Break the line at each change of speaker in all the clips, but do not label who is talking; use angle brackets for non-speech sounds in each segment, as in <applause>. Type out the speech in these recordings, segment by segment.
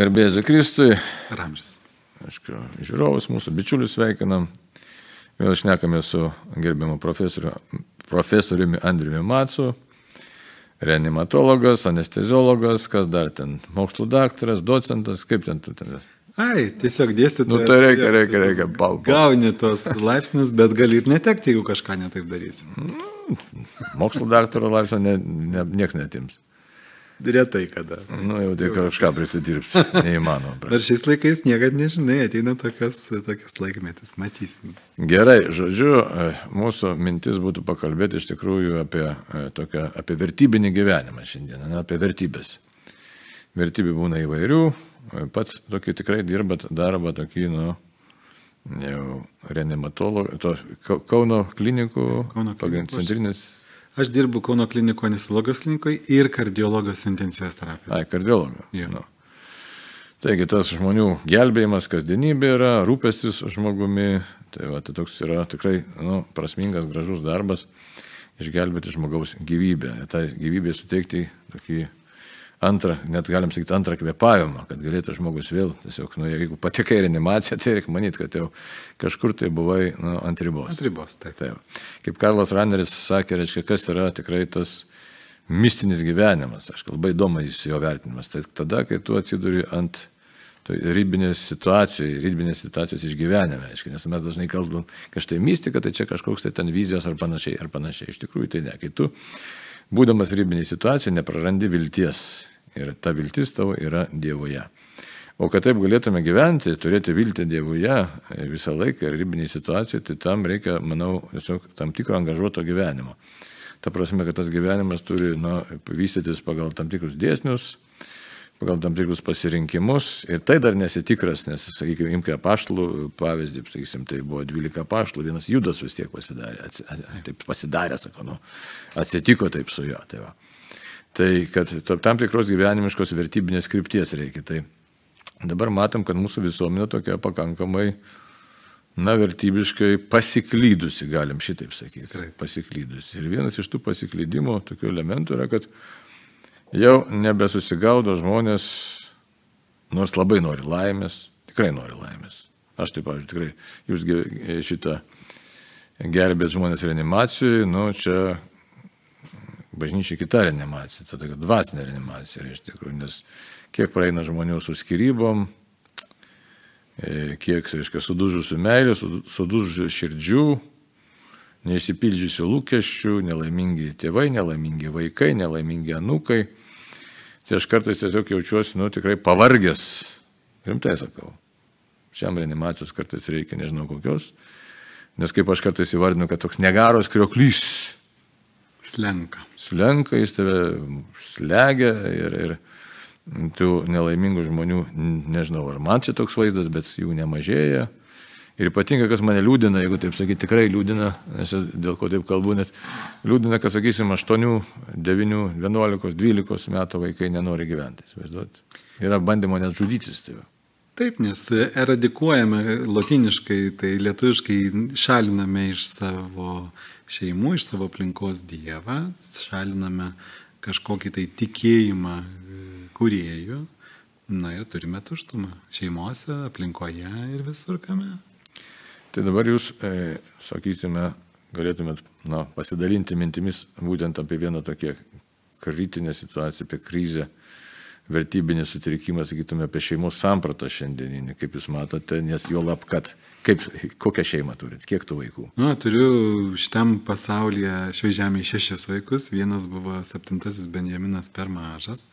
Garbėsiu Kristui.
Ramžis.
Aišku, žiūrovus, mūsų bičiulius sveikinam. Vėl šnekame su gerbiamu profesoriu, profesoriumi Andriumi Matsu, reanimatologas, anesteziologas, kas dar ten, mokslo daktaras, docentas, kaip ten tu ten.
Ai, tiesiog dėstytojas.
Nu, tai reikia, reikia, reikia, pau.
Gauni tos laipsnius, bet gali ir netekti, jeigu kažką netaip darysi.
Mokslo daktaro laipsnio ne, ne, nieks netims.
Retai kada.
Nu, jau tai kažką prisidirbs. <laughs> Neįmanoma.
Ar šiais laikais niekada nežinai, ateina tokias, tokias laikmetis, matysim.
Gerai, žodžiu, e, mūsų mintis būtų pakalbėti iš tikrųjų apie, e, tokią, apie vertybinį gyvenimą šiandien, ne, apie vertybės. Vertybių būna įvairių, e, pats tokį tikrai dirbat darbą, tokį, nu, jau reanimatologų, to Kau- Kauno klinikų,
Kauno klinikų,
centrinis,
Aš dirbu Kauno kliniko anesteziologijos klinikoje ir kardiologijos intensyvios terapijos.
ai, kardiologų.
Jo.
Nu. Taigi tas žmonių gelbėjimas kasdienybė yra, rūpestis žmogumi, tai, va, tai toks yra tikrai nu, prasmingas, gražus darbas išgelbėti žmogaus gyvybę, tai gyvybė suteikti tokį antrą, net galim sakyti antrą kvepavimą, kad galėtų žmogus vėl, tiesiog, nu, jeigu patekai reanimaciją, tai reikia manyti, kad jau kažkur tai buvai nu, ant ribos.
Ant ribos, taip.
Taip. Kaip Karlas Raneris sakė, reiškia, kas yra tikrai tas mistinis gyvenimas. Aš labai įdomu jis jo vertinimas. Tai tada, kai tu atsiduri ant ribinės situacijos, ribinės situacijos išgyvenime, aiškiai, nes mes dažnai kalbam, kad štai mistika, tai čia kažkoks tai ten vizijos ar panašiai, ar panašiai. Iš tikrųjų tai ne. Kai tu, būdamas ribiniai situacijai, neprarandi vilties ir ta viltis tavo yra Dievoje. O kad taip galėtume gyventi, turėti viltį Dievuje e, visą laiką ir ribiniai situacijai, tai tam reikia, manau, tiesiog tam tikro angažuoto gyvenimo. Ta prasme, kad tas gyvenimas turi na, vystytis pagal tam tikrus dėsnius, pagal tam tikrus pasirinkimus ir tai dar nesitikras, nes, sakykime, imkime paštlų pavyzdį, sakysim, tai buvo 12 paštlų, vienas judas vis tiek pasidarė, atsi, taip pasidarė, sako, nu, atsitiko taip su juo. Tai, va. tai kad tam tikros gyvenimiškos vertybinės krypties reikia. Tai dabar matom, kad mūsų visuomenė tokia pakankamai, na, vertybiškai pasiklydusi, galim šitaip sakyti. Pasiklydusi. Ir vienas iš tų pasiklydimo tokių elementų yra, kad jau nebesusigaudo žmonės, nors labai nori laimės, tikrai nori laimės. Aš taip, pavyzdžiui, tikrai, jūs ge- šitą gelbėt žmonės reanimacijai, nu, čia bažnyčia kita reanimacija, tada tokia dvasinė reanimacija, iš tikrųjų, nes kiek praeina žmonių su skirybom, e, kiek, tai reiškia, sudužusių meilė, sudu- sudužusių širdžių, neišsipildžiusių lūkesčių, nelaimingi tėvai, nelaimingi vaikai, nelaimingi anūkai. Tai aš kartais tiesiog jaučiuosi, nu, tikrai pavargęs. Rimtai sakau. Šiam reanimacijos kartais reikia nežinau kokios. Nes kaip aš kartais įvardinu, kad toks negaros krioklys
Slenka.
slenka, jis tave slegia ir, ir tų nelaimingų žmonių, nežinau, ar man čia toks vaizdas, bet jų nemažėja. Ir ypatingai, kas mane liūdina, jeigu taip sakyti, tikrai liūdina, nes dėl ko taip kalbu, net liūdina, kad, sakysim, 8, 9, 11, 12 metų vaikai nenori gyventi. Įsivaizduot. Yra bandymo net žudytis. Tai va.
Taip, nes eradikuojame latiniškai, tai lietuviškai šaliname iš savo šeimų, iš savo aplinkos Dievą, šaliname kažkokį tai tikėjimą e, kuriejų, na ir turime tuštumą šeimose, aplinkoje ir visur kame.
Tai dabar jūs, e, sakysime, galėtumėt na, pasidalinti mintimis būtent apie vieną tokią kritinę situaciją, apie krizę, vertybinį sutrikimą, sakytume, apie šeimos sampratą šiandieninį, kaip jūs matote, nes jo lab, kad kaip, kokią šeimą turit, kiek tų vaikų.
Na, turiu šitam pasaulyje šioje žemėje šešis vaikus. Vienas buvo septintasis Benjaminas per mažas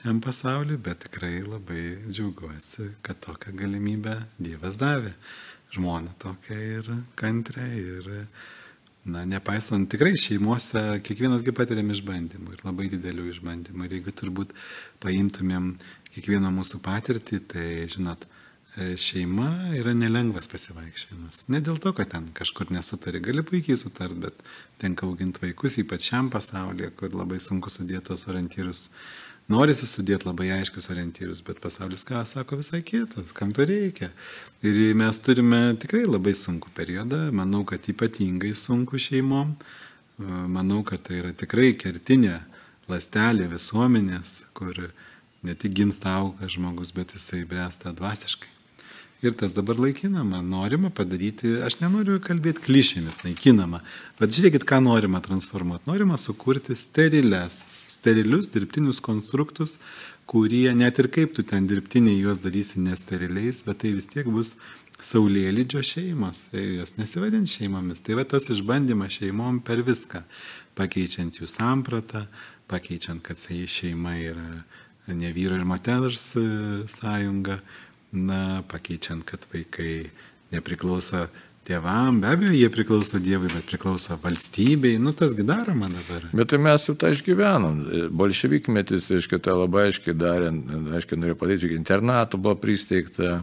šiam pasauliu, bet tikrai labai džiaugiuosi, kad tokią galimybę Dievas davė. Žmona tokia ir kantrė ir, na, nepaisant tikrai šeimuose, kiekvienasgi patiriam išbandymų ir labai didelių išbandymų. Ir jeigu turbūt paimtumėm kiekvieną mūsų patirtį, tai, žinot, e, šeima yra nelengvas pasivaikščiojimas. Ne dėl to, kad ten kažkur nesutari, gali puikiai sutart, bet tenka auginti vaikus, ypač šiam pasaulyje, kur labai sunku sudėti tos orientyrus. Norisi sudėti labai aiškius orientyrus, bet pasaulis ką sako visai kitas, kam to reikia. Ir mes turime tikrai labai sunku periodą, manau, kad ypatingai sunku šeimom, manau, kad tai yra tikrai kertinė lastelė visuomenės, kur ne tik gimsta auga žmogus, bet jisai bręsta dvasiškai. Ir tas dabar laikinama, norima padaryti, aš nenoriu kalbėti klišėmis, naikinama, bet žiūrėkit, ką norima transformuoti. Norima sukurti sterilės, sterilius dirbtinius konstruktus, kurie net ir kaip tu ten dirbtiniai juos darysi nesteriliais, bet tai vis tiek bus saulėlydžio šeimos, e, jos nesivadins šeimomis. Tai va tas išbandymas šeimom per viską, pakeičiant jų sampratą, pakeičiant, kad šeima yra ne vyro ir moters e, sąjunga, na, pakeičiant, kad vaikai nepriklauso tėvam, be abejo, jie priklauso Dievui, bet priklauso valstybei, nu tasgi daroma dabar.
Bet tai mes jau tą išgyvenom. Bolševikmetis, tai aiškiai, tą labai aiškiai darė, aiškiai norėjo padaryti, internatų buvo pristeigta.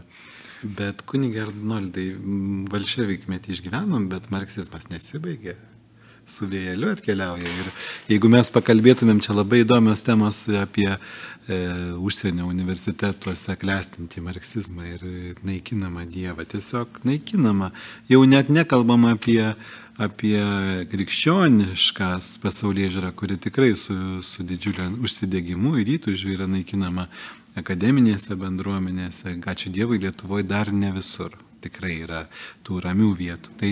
Bet kunigė Arnoldai, bolševikmetį išgyvenom, bet marksizmas nesibaigė su vėjeliu atkeliauja. Ir jeigu mes pakalbėtumėm, čia labai įdomios temos apie e, užsienio universitetuose klestinti marksizmą ir naikinamą Dievą. Tiesiog naikinamą. Jau net nekalbam apie, apie krikščioniškas pasaulyje žiūrą, kuri tikrai su, su didžiuliu užsidegimu ir įtūžiu yra naikinama akademinėse bendruomenėse. Ačiū Dievui, Lietuvoje dar ne visur. Tikrai yra tų ramių vietų. Tai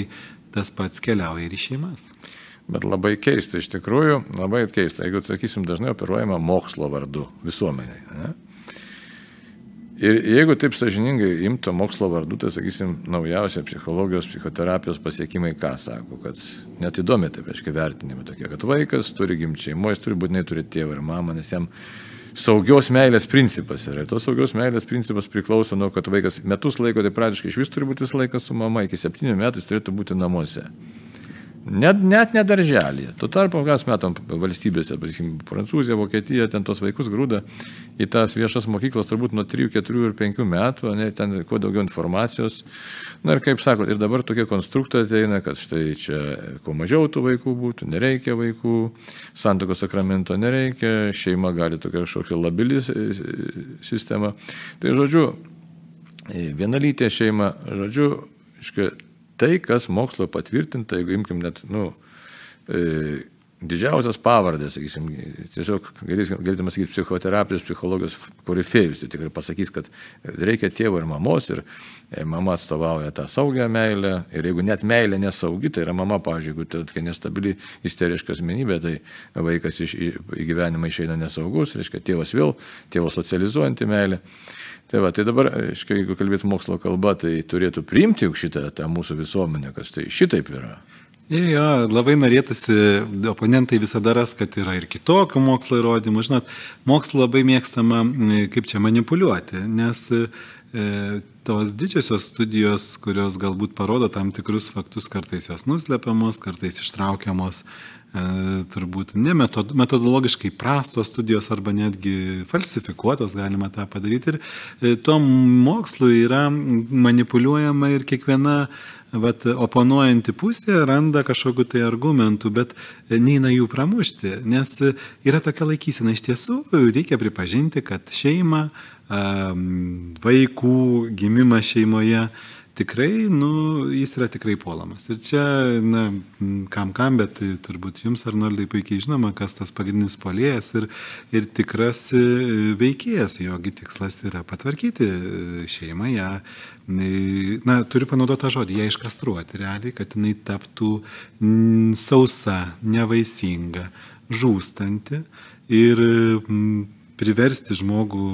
tas pats keliauja ir į šeimas.
Bet labai keista, iš tikrųjų, labai keista, jeigu, sakysim, dažnai operuojama mokslo vardu visuomeniai. Ne? Ir jeigu taip sažiningai imto mokslo vardu, tai sakysim, naujausia psichologijos, psichoterapijos pasiekimai ką sako, kad net įdomi taip, aiškiai, vertinimai tokie, kad vaikas turi gimti šeimoje, jis turi būtinai turėti tėvą ir mamą, nes jam saugios meilės principas yra. Ir tos saugios meilės principas priklauso nuo, kad vaikas metus laiko, tai praktiškai iš vis turi būti visą laiką su mama, iki septynių metų jis turėtų būti namuose. Net, net ne darželėje. Tuo tarpu, kas metam valstybėse, pasakykim, Prancūzija, Vokietija, ten tos vaikus grūda į tas viešas mokyklas turbūt nuo 3, 4 ir 5 metų, ne, ten kuo daugiau informacijos. Na ir kaip sakot, ir dabar tokie konstruktai ateina, kad štai čia kuo mažiau tų vaikų būtų, nereikia vaikų, santokos sakramento nereikia, šeima gali tokia kažkokia labili sistema. Tai žodžiu, vienalytė šeima, žodžiu, iškai, tai, kas mokslo patvirtinta, jeigu imkim net, nu, e, didžiausias pavardės, sakysim, tiesiog galėtume sakyti psichoterapijos, psichologijos korifėjus, tai tikrai pasakys, kad reikia tėvo ir mamos ir e, mama atstovauja tą saugią meilę ir jeigu net meilė nesaugi, tai yra mama, pavyzdžiui, jeigu tai tokia nestabili isteriška asmenybė, tai vaikas iš, į gyvenimą išeina nesaugus, reiškia tėvas vėl, tėvo socializuojanti meilė. Tai va, tai dabar, aiškiai, jeigu kalbėtų mokslo kalba, tai turėtų priimti juk šitą tą mūsų visuomenę, kas tai šitaip yra.
Jo, labai norėtųsi, oponentai visada ras, kad yra ir kitokių mokslo įrodymų. Žinot, mokslo labai mėgstama, kaip čia manipuliuoti, nes e, tos didžiosios studijos, kurios galbūt parodo tam tikrus faktus, kartais jos nuslepiamos, kartais ištraukiamos E, turbūt ne metod, metodologiškai prastos studijos arba netgi falsifikuotos, galima tą padaryti. Ir e, tuo mokslu yra manipuliuojama ir kiekviena vat, oponuojanti pusė randa kažkokiu tai argumentų, bet neina jų pramušti, nes yra tokia laikysena. Iš tiesų reikia pripažinti, kad šeima, vaikų gimimas šeimoje, tikrai, nu, jis yra tikrai puolamas. Ir čia, na, kam kam, bet turbūt jums, Arnoldai, puikiai žinoma, kas tas pagrindinis polėjas ir, ir tikras e, veikėjas, jogi tikslas yra patvarkyti e, šeimą, ją, na, turiu panaudoti tą žodį, ją iškastruoti realiai, kad jinai taptų sausa, nevaisinga, žūstanti ir priversti žmogų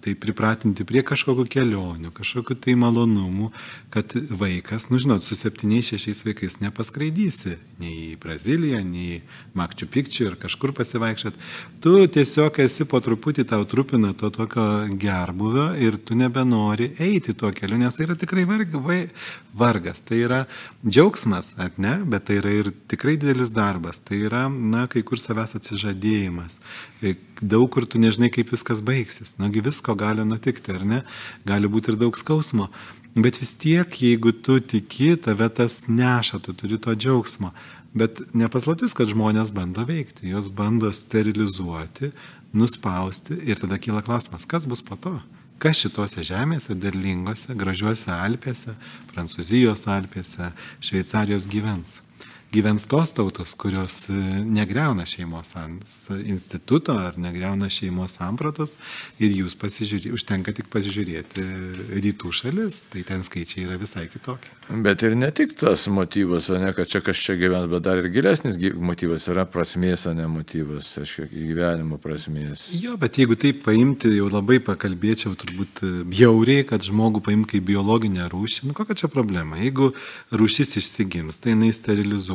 tai pripratinti prie kažkokio kelionių, kažkokiu tai malonumų, kad vaikas, nu žinot, su septyniais, šešiais vaikais nepaskraidysi nei į Braziliją, nei į Makčių Pikčių ir kažkur pasivaikščiat. Tu tiesiog esi po truputį tau trupina to tokio gerbuvio ir tu nebenori eiti tuo keliu, nes tai yra tikrai varg, vai, vargas, tai yra džiaugsmas, at ne, bet tai yra ir tikrai didelis darbas, tai yra, na, kai kur savęs atsižadėjimas daug kur tu nežinai, kaip viskas baigsis. Nagi visko gali nutikti, ar ne? Gali būti ir daug skausmo. Bet vis tiek, jeigu tu tiki, tave tas neša, tu turi to džiaugsmo. Bet nepaslaptis, kad žmonės bando veikti, jos bando sterilizuoti, nuspausti ir tada kyla klausimas, kas bus po to? Kas šitose žemėse, derlingose, gražiuose Alpėse, Prancūzijos Alpėse, Šveicarijos gyvens? Gyvens tos tautos, kurios e, negreuna šeimos instituto ar negreuna šeimos sampratos ir jūs pasižiūrėti, užtenka tik pasižiūrėti rytų šalis, tai ten skaičiai yra visai kitokie.
Bet ir ne tik tas motyvas, ne, kad čia kas čia gyvens, bet dar ir gilesnis motyvas yra prasmės, o ne motyvas, aišku, gyvenimo prasmės.
Jo, bet jeigu taip paimti, jau labai pakalbėčiau turbūt bjauriai, kad žmogų paimti kaip biologinę rūšį, nu kokia čia problema? Jeigu rūšis išsigims, tai jinai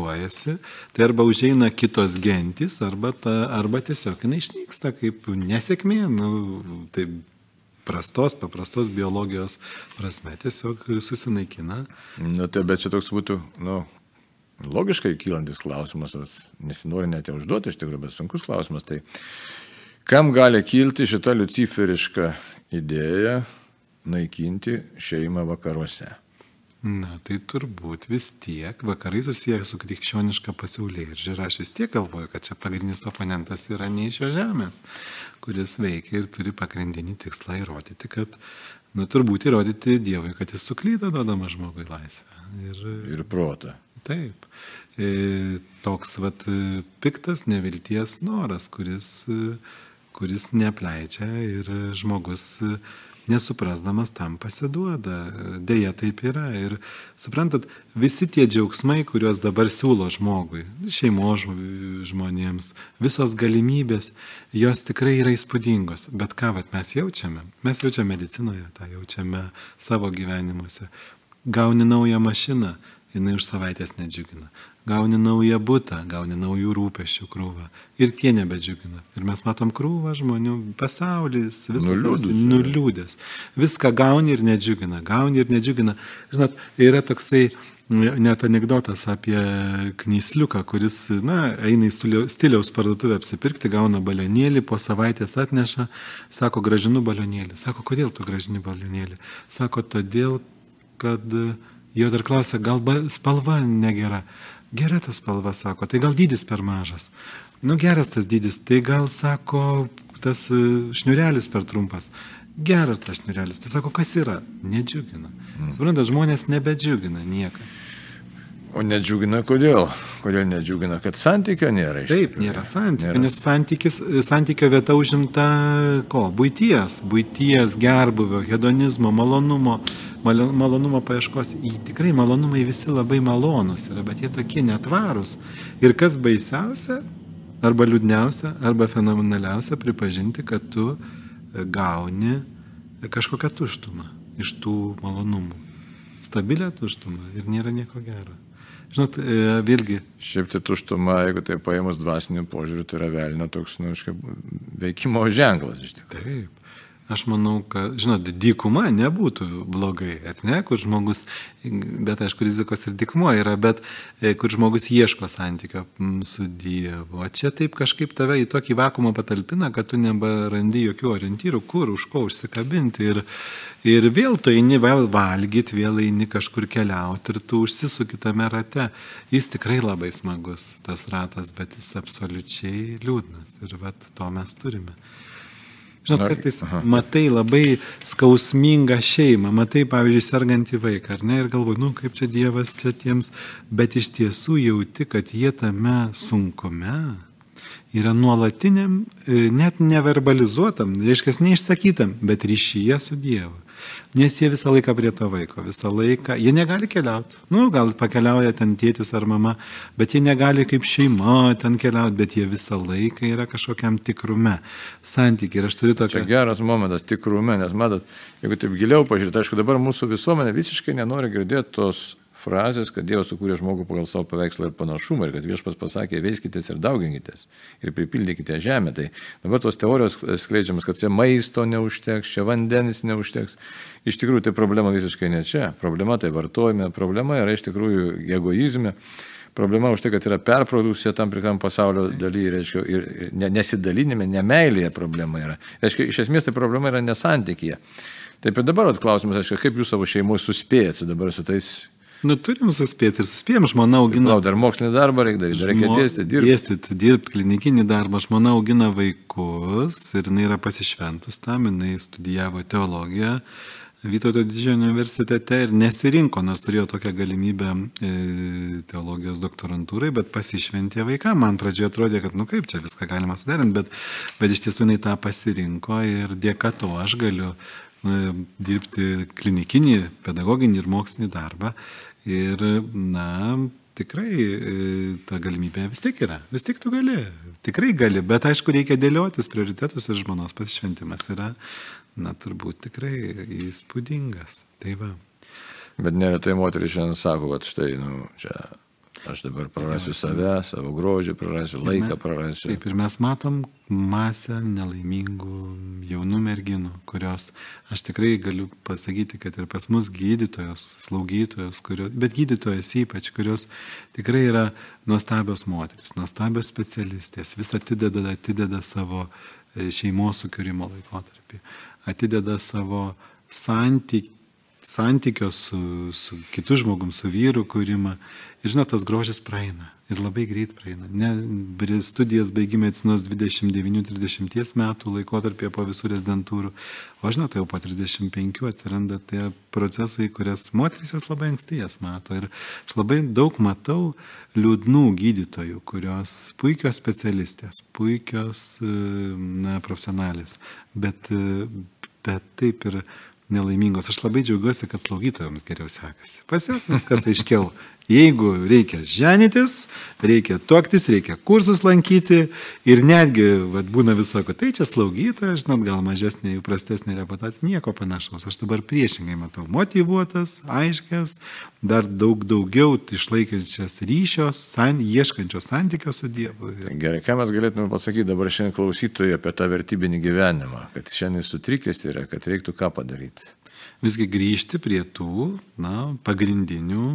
sterilizuojasi, tai arba užeina kitos gentys, arba, ta, arba tiesiog jinai išnyksta kaip nesėkmė, nu, tai prastos, paprastos biologijos prasme tiesiog susinaikina.
Nu, tai bet čia toks būtų, nu, logiškai kylantis klausimas, nesinori net jau užduoti, iš tikrųjų, bet sunkus klausimas, tai kam gali kilti šita luciferiška idėja naikinti šeimą vakaruose?
Na, tai turbūt vis tiek vakarai susiję su krikščioniška pasaulyje. Ir aš vis tiek galvoju, kad čia pagrindinis oponentas yra ne iš šio žemės, kuris veikia ir turi pagrindinį tikslą įrodyti, kad, na, turbūt įrodyti Dievui, kad jis suklydo, duodama žmogui laisvę.
Ir, ir protą.
Taip. E, toks, vat, piktas nevilties noras, kuris, kuris neapleidžia ir žmogus nesuprasdamas tam pasiduoda. Deja, taip yra. Ir suprantat, visi tie džiaugsmai, kuriuos dabar siūlo žmogui, šeimos žmonėms, visos galimybės, jos tikrai yra įspūdingos. Bet ką vat, mes jaučiame? Mes jaučiame medicinoje, tą jaučiame savo gyvenimuose. Gauni naują mašiną, jinai už savaitės nedžiugina gauni naują būtą, gauni naujų rūpešių krūvą. Ir tie nebedžiugina. Ir mes matom krūvą žmonių, pasaulis, viskas
nuliūdęs.
nuliūdęs. Viską gauni ir nedžiugina, gauni ir nedžiugina. Žinot, yra toksai net anegdotas apie knysliuką, kuris, na, eina į stiliaus parduotuvę apsipirkti, gauna balionėlį, po savaitės atneša, sako, gražinu balionėlį. Sako, kodėl tu gražini balionėlį? Sako, todėl, kad jo dar klausia, gal spalva negera. Gera ta spalva, sako, tai gal dydis per mažas. Nu geras tas dydis, tai gal sako, tas e, šniurelis per trumpas. Geras tas šniurelis, tai sako, kas yra? Nedžiugina. Mm. Suprantat, žmonės nebedžiugina niekas.
O nedžiugina kodėl? Kodėl nedžiugina, kad santykio nėra iš
Taip, nėra santykio, nėra. nes santykis, santykio vieta užimta ko? Būties, būties, gerbuvio, hedonizmo, malonumo, malonumo paieškos. Tikrai malonumai visi labai malonus yra, bet jie tokie netvarūs. Ir kas baisiausia, arba liūdniausia, arba fenomenaliausia, pripažinti, kad tu e, gauni kažkokią tuštumą iš tų malonumų. Stabilę tuštumą ir nėra nieko gero. Žinot, e, vėlgi.
Šiaip tai tuštuma, jeigu tai paėmus dvasinių požiūrių, tai yra velnio toks, nu, veikimo ženklas iš tikrųjų.
Taip. Aš manau, kad, žinot, dykuma nebūtų blogai, ar ne, kur žmogus, bet aišku, rizikos ir dykumo yra, bet e, kur žmogus ieško santykio su Dievu. O čia taip kažkaip tave į tokį vakumą patalpina, kad tu neberandi jokių orientyrų, kur, už ko užsikabinti. Ir, ir vėl tu eini vėl valgyti, vėl eini kažkur keliauti ir tu užsisuki tame rate. Jis tikrai labai smagus, tas ratas, bet jis absoliučiai liūdnas. Ir vat to mes turime. Žinot, kartais matai labai skausmingą šeimą, matai, pavyzdžiui, sergantį vaiką, ar ne, ir galvoji, nu kaip čia Dievas čia tiems, bet iš tiesų jauti, kad jie tame sunkume yra nuolatiniam, e, net neverbalizuotam, reiškia, neišsakytam, bet ryšyje su Dievu. Nes jie visą laiką prie to vaiko, visą laiką, jie negali keliauti. Nu, gal pakeliauja ten tėtis ar mama, bet jie negali kaip šeima ten keliauti, bet jie visą laiką yra kažkokiam tikrume, santykiai. Ir aš turiu tokią...
Čia geras momentas tikrume, nes matot, jeigu taip giliau pažiūrėti, aišku, dabar mūsų visuomenė visiškai nenori girdėti tos frazės, kad Dievas sukūrė žmogų pagal savo paveikslą ir panašumą ir kad viešpas pasakė, veiskitės ir dauginkitės ir pripildykite žemę. Tai dabar tos teorijos skleidžiamas, kad čia maisto neužteks, čia vandenis neužteks. Iš tikrųjų, tai problema visiškai ne čia. Problema tai vartojime, problema yra iš tikrųjų egoizme. Problema už tai, kad yra perprodukcija tam tikram pasaulio dalyje, reiškia, ir nesidalinime, nemailėje problema yra. Reiškia, iš esmės tai problema yra nesantykėje. Taip ir dabar klausimas, aišku, kaip jūs savo šeimoje suspėjate dabar su tais
Nu, turim suspėti ir suspėjom, žmona augina.
Na, dar mokslinį darbą reikia daryti, reikia dėstyti, dirbti.
Dėstyti, dirbti, klinikinį darbą. Žmona augina vaikus ir jinai yra pasišventus tam, jinai studijavo teologiją, Vytauto didžiojo universitete ir nesirinko, nors turėjo tokią galimybę e, teologijos doktorantūrai, bet pasišventė vaiką. Man pradžioje atrodė, kad, nu kaip čia viską galima suderinti, bet, bet iš tiesų jinai tą pasirinko ir dėka to aš galiu na, dirbti klinikinį, pedagoginį ir mokslinį darbą. Ir, na, tikrai e, ta galimybė vis tiek yra. Vis tiek tu gali. Tikrai gali, bet aišku, reikia dėliotis prioritetus ir žmonos pasišventimas yra, na, turbūt tikrai įspūdingas. Tai va.
Bet neretai moteris šiandien sako, kad štai, nu, čia Aš dabar prarasiu save, savo grožį prarasiu, laiką prarasiu.
Taip ir mes matom masę nelaimingų jaunų merginų, kurios, aš tikrai galiu pasakyti, kad ir pas mus gydytojos, slaugytojos, kurios, bet gydytojas ypač, kurios tikrai yra nuostabios moteris, nuostabios specialistės, vis atideda, atideda savo e, šeimos sukūrimo laikotarpį, atideda savo santykių santykio su, su kitu žmogum, su vyru kūrimą. Ir žinot, tas grožis praeina. Ir labai greit praeina. Ne, studijas baigime atsinos 29-30 metų laikotarpėje po visų rezidentūrų. O žinot, jau po 35 atsiranda tie procesai, kurias moteris jos labai anksti jas mato. Ir aš labai daug matau liūdnų gydytojų, kurios puikios specialistės, puikios na, profesionalės. Bet, bet taip ir nelaimingos. Aš labai džiaugiuosi, kad slaugytojams geriau sekasi. Pas juos viskas aiškiau. Jeigu reikia ženytis, reikia tuoktis, reikia kursus lankyti ir netgi, vad būna visoko, tai čia slaugytoja, žinot, gal mažesnė, prastesnė reputacija, nieko panašaus. Aš dabar priešingai matau motivuotas, aiškės, dar daug daugiau išlaikančias ryšios, san, ieškančios santykio su Dievu.
Gerai, ką mes galėtume pasakyti dabar šiandien klausytojui apie tą vertybinį gyvenimą, kad šiandien sutrikęs yra, kad reiktų ką padaryti.
Visgi grįžti prie tų, na, pagrindinių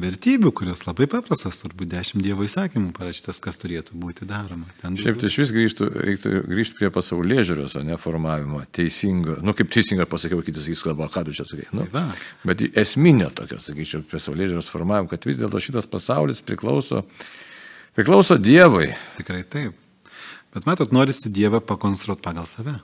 vertybių, kurios labai paprastas, turbūt dešimt Dievo įsakymų parašytas, kas turėtų būti daroma.
Ten Šiaip tai iš vis grįžtų, reiktų grįžti prie pasaulio žiūros, o ne formavimo teisingo, nu kaip teisinga pasakiau, kitas sakys, kalba, ką tu čia sakai. Nu, tai bet esminio tokio, sakyčiau, pasaulio žiūros formavimo, kad vis dėlto šitas pasaulis priklauso, priklauso Dievui.
Tikrai taip. Bet matot, norisi Dievą pakonstruoti pagal save.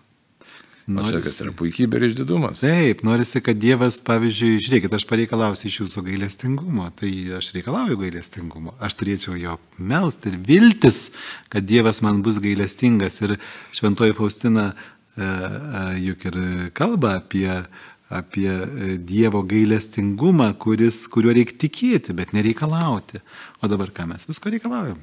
Norisi, yra puikybė ir išdidumas.
Taip, norisi, kad Dievas, pavyzdžiui, žiūrėkit, aš pareikalausiu iš jūsų gailestingumo, tai aš reikalauju gailestingumo. Aš turėčiau jo melsti ir viltis, kad Dievas man bus gailestingas. Ir šventoji Faustina e, e, juk ir kalba apie apie e, Dievo gailestingumą, kuris, kuriuo reikia tikėti, bet nereikalauti. O dabar ką mes visko reikalaujam?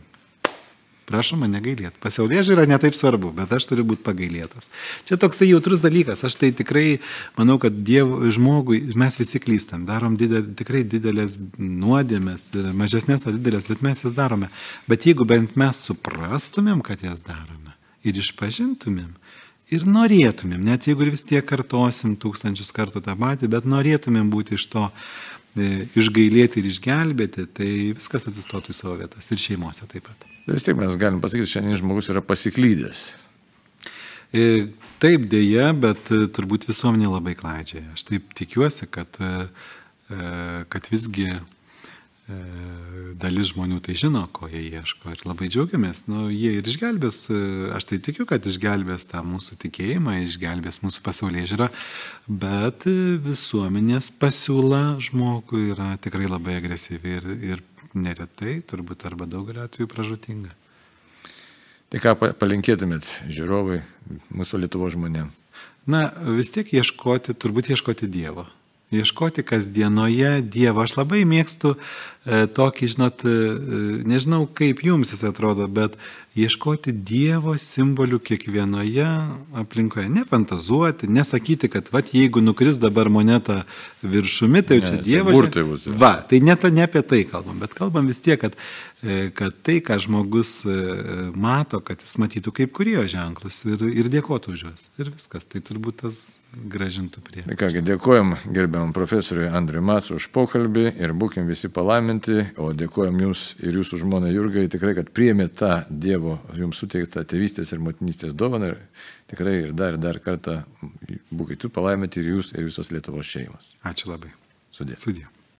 Prašom mane gailėti. Pasaulė žiūra netaip svarbu, bet aš turiu būti pagailėtas. Čia toksai jautrus dalykas. Aš tai tikrai manau, kad Dievo žmogui mes visi klystam. Darom didel, tikrai didelės nuodėmės, mažesnės ar didelės, bet mes jas darome. Bet jeigu bent mes suprastumėm, kad jas darome ir išpažintumėm, ir norėtumėm, net jeigu ir vis tiek kartosim tūkstančius kartų tą patį, bet norėtumėm būti iš to e, išgailėti ir išgelbėti, tai viskas atsistotų į savo vietas ir šeimose taip pat.
Tai vis tiek mes galim pasakyti, šiandien žmogus yra pasiklydęs.
E, taip dėja, bet e, turbūt visuomenė labai klaidžiai. Aš taip tikiuosi, kad, e, kad visgi dalis žmonių tai žino, ko jie ieško ir labai džiaugiamės. Nu, jie ir išgelbės, aš tai tikiu, kad išgelbės tą mūsų tikėjimą, išgelbės mūsų pasaulyje žiūrą, bet visuomenės pasiūla žmogui yra tikrai labai agresyvi ir, ir neretai, turbūt arba daugelio atveju pražutinga.
Tai ką palinkėtumėt žiūrovai, mūsų Lietuvo žmonėm?
Na, vis tiek ieškoti, turbūt ieškoti Dievo. Ieškoti kasdienoje Dievo. Aš labai mėgstu e, tokį, žinot, e, nežinau kaip jums jis atrodo, bet ieškoti Dievo simbolių kiekvienoje aplinkoje. Nefantazuoti, nesakyti, kad va, jeigu nukris dabar moneta viršumi, tai jau čia Dievo.
Burtai bus.
Va, tai net ne apie tai kalbam, bet kalbam vis tiek, kad, kad tai, ką žmogus e, mato, kad jis matytų kaip kurio ženklus ir, ir dėkotų už juos. Ir viskas. Tai turbūt tas gražintų prie.
Kągi, dėkojom gerbiamam profesoriui Andriui Matsu už pokalbį ir būkim visi palaiminti, o dėkojom jums ir jūsų žmonai Jurgai tikrai, kad priėmė tą Dievo Dievo jums suteiktą tėvystės ir motinystės dovaną. Ir tikrai ir dar, ir dar kartą būkite palaiminti ir jūs, ir visos Lietuvos šeimos.
Ačiū labai.
Sudė.
Sudė.